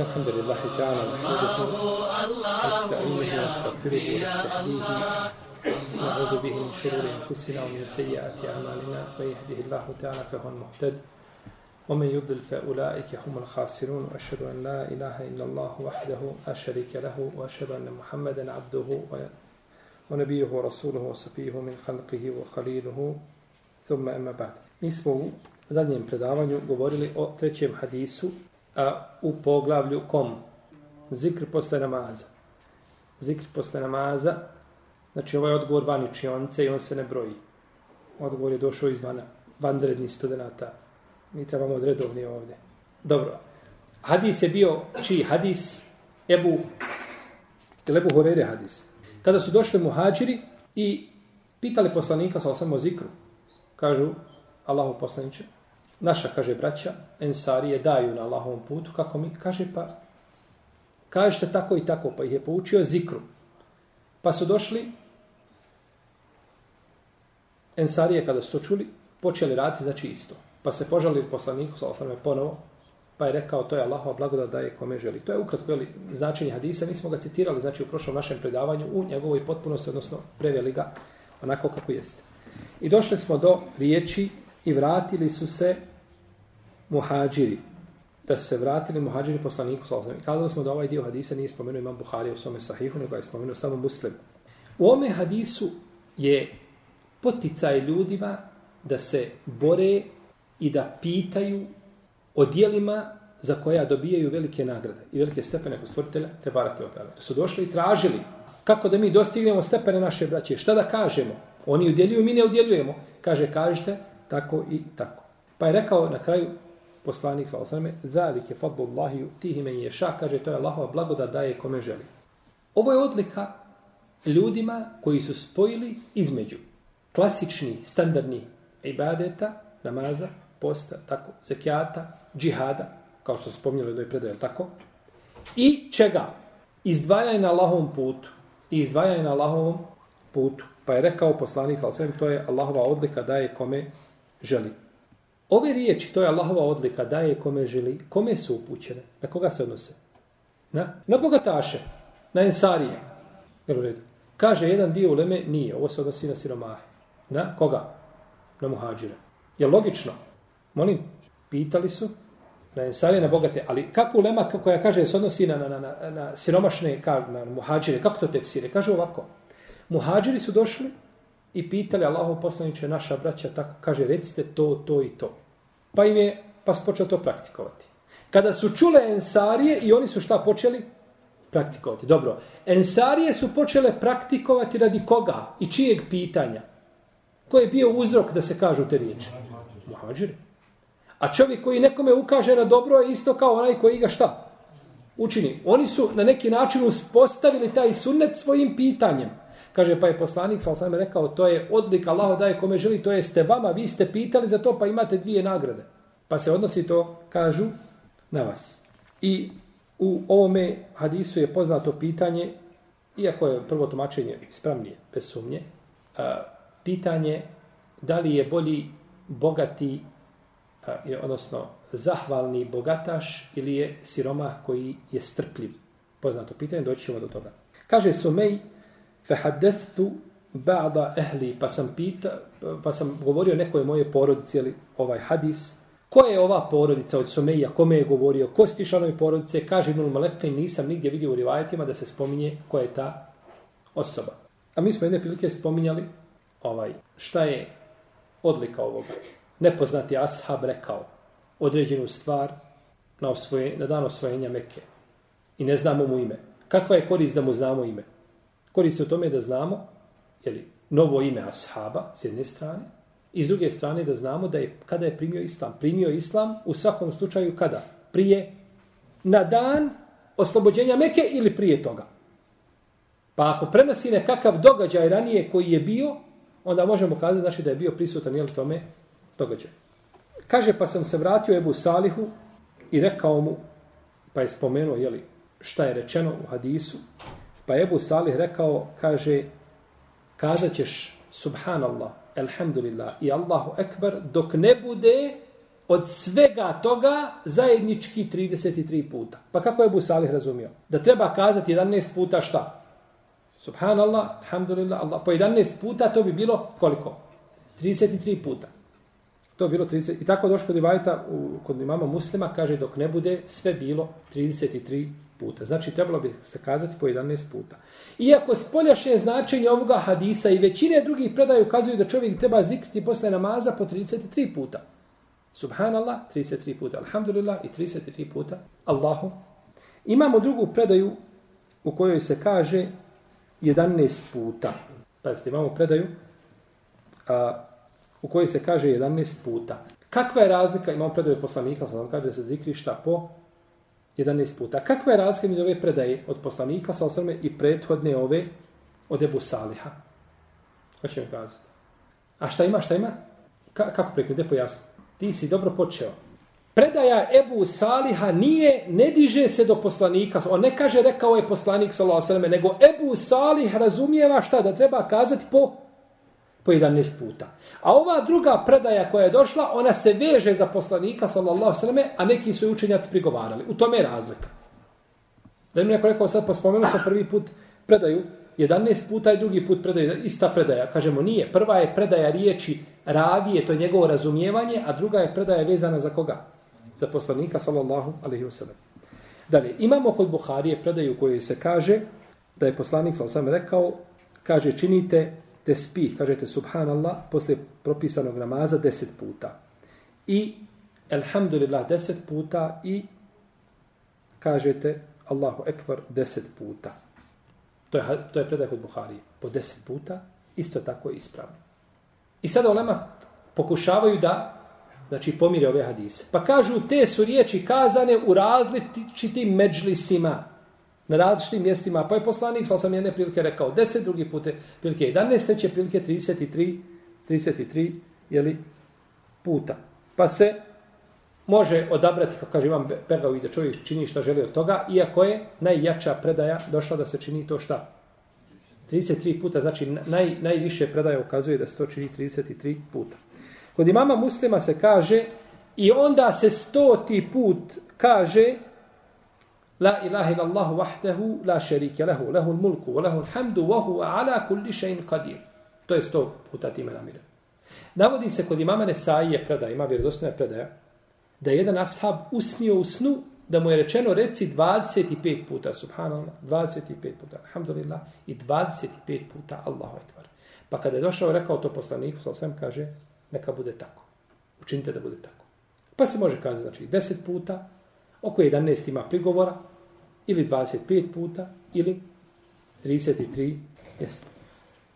الحمد لله تعالى نحمده ونستعينه ونستغفره ونستهديه. نعوذ به من شرور أنفسنا ومن سيئات أعمالنا. من يهده الله تعالى فهو المهتد ومن يضلل فأولئك هم الخاسرون. وأشهد أن لا إله إلا الله وحده لا شريك له وأشهد أن محمدا عبده ونبيه ورسوله وصفيه من خلقه وخليله. ثم أما بعد. Mi smo u zadnjem predavanju govorili o trećem hadisu a, u poglavlju kom? Zikr posle namaza. Zikr posle namaza, znači ovaj odgovor van učionice i on se ne broji. Odgovor je došao izvana, vanredni studenta. Mi trebamo odredovni ovdje. Dobro. Hadis je bio, čiji hadis? Ebu, ili Ebu Horere hadis. Kada su došli muhađiri i pitali poslanika sa osam o zikru, kažu, Allahu poslaniče, naša, kaže braća, ensarije daju na Allahovom putu, kako mi, kaže pa, kažete tako i tako, pa ih je poučio zikru. Pa su došli, ensarije kada su to čuli, počeli raditi, znači isto. Pa se požalili poslaniku, sa osvrame, ponovo, pa je rekao, to je Allahova blagodat daje kome želi. To je ukratko jeli, značenje hadisa, mi smo ga citirali, znači u prošlom našem predavanju, u njegovoj potpunosti, odnosno preveli ga onako kako jeste. I došli smo do riječi i vratili su se muhađiri. Da se vratili muhađiri poslaniku sallallahu Kazali smo da ovaj dio hadisa nije spomenuo imam Buhari u svome sahihu, nego je spomenuo samo muslim. U ome hadisu je poticaj ljudima da se bore i da pitaju o dijelima za koja dobijaju velike nagrade i velike stepene kod stvoritelja te barake od Da su došli i tražili kako da mi dostignemo stepene naše braće. Šta da kažemo? Oni udjeljuju, mi ne udjeljujemo. Kaže, kažete, tako i tako. Pa je rekao na kraju poslanik sallallahu alejhi ve je zalike fadlullahi yutihi men yasha kaže to je Allahova blagodat daje kome želi. Ovo je odlika ljudima koji su spojili između klasični standardni ibadeta, namaza, posta, tako, zekijata, džihada, kao što su spomnjali do je predaje, tako, i čega? Izdvajanje na Allahovom putu. I izdvajanje na Allahovom putu. Pa je rekao poslanik, sallallahu to je Allahova odlika daje kome želi. Ove riječi, to je Allahova odlika, daje kome želi, kome su upućene, na koga se odnose? Na, na bogataše, na ensarije. Jel u redu? Kaže jedan dio uleme, nije, ovo se odnosi na siromahe. Na koga? Na muhađire. Je logično? Molim, pitali su na ensarije, na bogate, ali kako ulema koja kaže se odnosi na, na, na, na, siromašne, na muhađire, kako to tefsire? Kaže ovako, muhađiri su došli i pitali Allahu poslaniče naša braća tako kaže recite to to i to. Pa im je pa su počeli to praktikovati. Kada su čule ensarije i oni su šta počeli? Praktikovati. Dobro. Ensarije su počele praktikovati radi koga i čijeg pitanja? Ko je bio uzrok da se kažu te riječi? Muhađiri. a čovjek koji nekome ukaže na dobro je isto kao onaj koji ga šta? Učini. Oni su na neki način uspostavili taj sunnet svojim pitanjem. Kaže, pa je poslanik, sal sam rekao, to je odlika Allah daje kome želi, to jeste vama, vi ste pitali za to, pa imate dvije nagrade. Pa se odnosi to, kažu, na vas. I u ovome hadisu je poznato pitanje, iako je prvo tumačenje ispravnije, bez sumnje, a, pitanje da li je bolji bogati, a, je, odnosno zahvalni bogataš ili je siromah koji je strpljiv. Poznato pitanje, doći ćemo do toga. Kaže Sumej, Fahadethu ba'da ehli, pa sam pita, pa sam govorio nekoj moje porodici, ali ovaj hadis, ko je ova porodica od Sumeja, kome je govorio, ko su ti članovi porodice, kaže Ibn Malekka nisam nigdje vidio u rivajetima da se spominje ko je ta osoba. A mi smo jedne prilike spominjali ovaj, šta je odlika ovoga. Nepoznati ashab rekao određenu stvar na, osvoje, na dan osvojenja Mekke. I ne znamo mu ime. Kakva je korist da mu znamo ime? Koristi u tome da znamo jeli, novo ime ashaba s jedne strane i s druge strane da znamo da je kada je primio islam. Primio islam u svakom slučaju kada? Prije na dan oslobođenja Meke ili prije toga? Pa ako prenosi nekakav događaj ranije koji je bio, onda možemo kazati znači da je bio prisutan jel tome događaj. Kaže pa sam se vratio Ebu Salihu i rekao mu, pa je spomenuo jeli, šta je rečeno u hadisu, Pa Ebu Salih rekao, kaže, kazat ćeš subhanallah, alhamdulillah i Allahu ekber, dok ne bude od svega toga zajednički 33 puta. Pa kako je Ebu Salih razumio? Da treba kazati 11 puta šta? Subhanallah, alhamdulillah, Allah. Po 11 puta to bi bilo koliko? 33 puta. To bilo 30. I tako došlo kod Ivajta, u, kod imama muslima, kaže dok ne bude sve bilo 33 puta. Znači trebalo bi se kazati po 11 puta. Iako spoljašnje značenje ovoga hadisa i većine drugih predaja ukazuju da čovjek treba zikriti posle namaza po 33 puta. Subhanallah, 33 puta. Alhamdulillah i 33 puta. Allahu. Imamo drugu predaju u kojoj se kaže 11 puta. Pazite, imamo predaju a, u kojoj se kaže 11 puta. Kakva je razlika, imamo predaje poslanika, sa kaže da se zikri šta po 11 puta. Kakva je razlika među ove predaje od poslanika, sa osrme, i prethodne ove od Ebu Saliha? Hoće mi kazati. A šta ima, šta ima? Ka, kako prekne, gdje pojasni? Ti si dobro počeo. Predaja Ebu Saliha nije, ne diže se do poslanika. On ne kaže rekao je poslanik, sallallahu nego Ebu Salih razumijeva šta da treba kazati po po 11 puta. A ova druga predaja koja je došla, ona se veže za poslanika, sallallahu sallam, a neki su učenjaci prigovarali. U tome je razlika. Da mi neko rekao, sad pa spomenuo sam prvi put predaju, 11 puta i drugi put predaju, ista predaja. Kažemo, nije. Prva je predaja riječi ravije, to je njegovo razumijevanje, a druga je predaja vezana za koga? Za poslanika, sallallahu alaihi wa sallam. Dalje, imamo kod Buharije predaju koju se kaže da je poslanik, sallallahu alaihi rekao, kaže, činite tespih, kažete subhanallah, posle propisanog namaza deset puta. I alhamdulillah deset puta i kažete Allahu ekvar deset puta. To je, to je predaj kod Buharije. Po deset puta, isto tako je ispravno. I sada olema pokušavaju da znači pomire ove hadise. Pa kažu te su riječi kazane u različitim međlisima na različitim mjestima. Pa je poslanik, sal sam jedne prilike rekao, deset drugi pute prilike 11, treće prilike 33, 33 jeli, puta. Pa se može odabrati, kako kaže Imam Begavi, da čovjek čini šta želi od toga, iako je najjača predaja došla da se čini to šta? 33 puta, znači naj, najviše predaja ukazuje da se to čini 33 puta. Kod imama muslima se kaže i onda se stoti put kaže La ilaha illallah wahdahu la sharika lahu lahu al-mulku wa lahu al-hamdu wa huwa ala kulli shay'in qadir. To je sto puta time namire. Navodi se kod imama Nesaije predaje, ima vjerodostojna predaja, da jedan ashab usnio u snu da mu je rečeno reci 25 puta subhanallah, 25 puta alhamdulillah i 25 puta Allahu ekber. Pa kada je došao rekao to poslaniku, sa kaže neka bude tako. Učinite da bude tako. Pa se može kazati znači 10 puta, oko 11 ima prigovora, ili 25 puta, ili 33 jeste.